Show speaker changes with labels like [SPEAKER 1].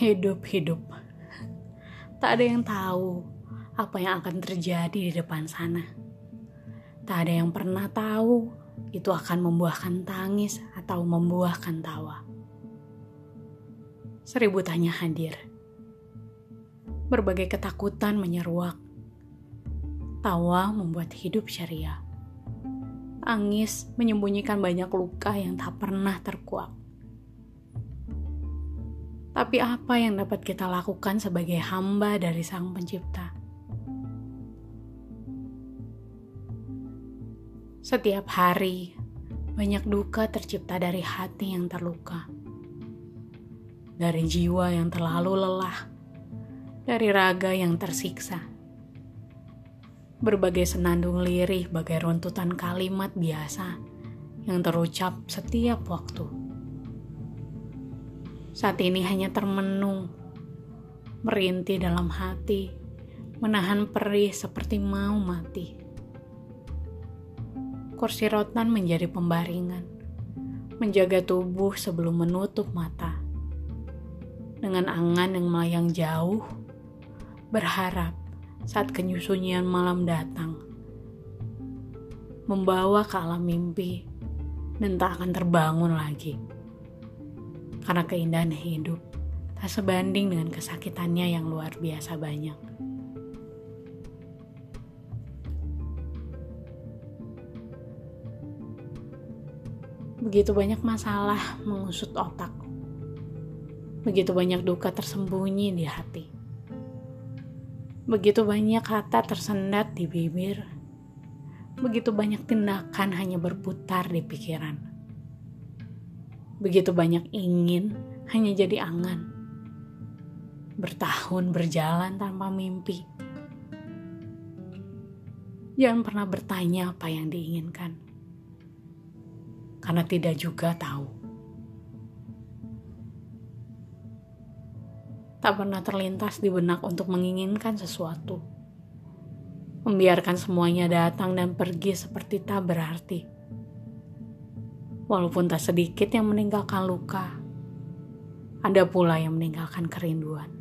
[SPEAKER 1] Hidup-hidup. Tak ada yang tahu apa yang akan terjadi di depan sana. Tak ada yang pernah tahu itu akan membuahkan tangis atau membuahkan tawa. Seribu tanya hadir. Berbagai ketakutan menyeruak. Tawa membuat hidup syariah. Tangis menyembunyikan banyak luka yang tak pernah terkuak. Tapi apa yang dapat kita lakukan sebagai hamba dari Sang Pencipta? Setiap hari, banyak duka tercipta dari hati yang terluka, dari jiwa yang terlalu lelah, dari raga yang tersiksa. Berbagai senandung lirih bagai runtutan kalimat biasa yang terucap setiap waktu. Saat ini hanya termenung, merintih dalam hati, menahan perih seperti mau mati kursi rotan menjadi pembaringan, menjaga tubuh sebelum menutup mata. Dengan angan yang melayang jauh, berharap saat kenyusunyian malam datang, membawa ke alam mimpi dan tak akan terbangun lagi. Karena keindahan hidup tak sebanding dengan kesakitannya yang luar biasa banyak. Begitu banyak masalah mengusut otak. Begitu banyak duka tersembunyi di hati. Begitu banyak kata tersendat di bibir. Begitu banyak tindakan hanya berputar di pikiran. Begitu banyak ingin hanya jadi angan. Bertahun berjalan tanpa mimpi. Jangan pernah bertanya apa yang diinginkan karena tidak juga tahu. Tak pernah terlintas di benak untuk menginginkan sesuatu. Membiarkan semuanya datang dan pergi seperti tak berarti. Walaupun tak sedikit yang meninggalkan luka, ada pula yang meninggalkan kerinduan.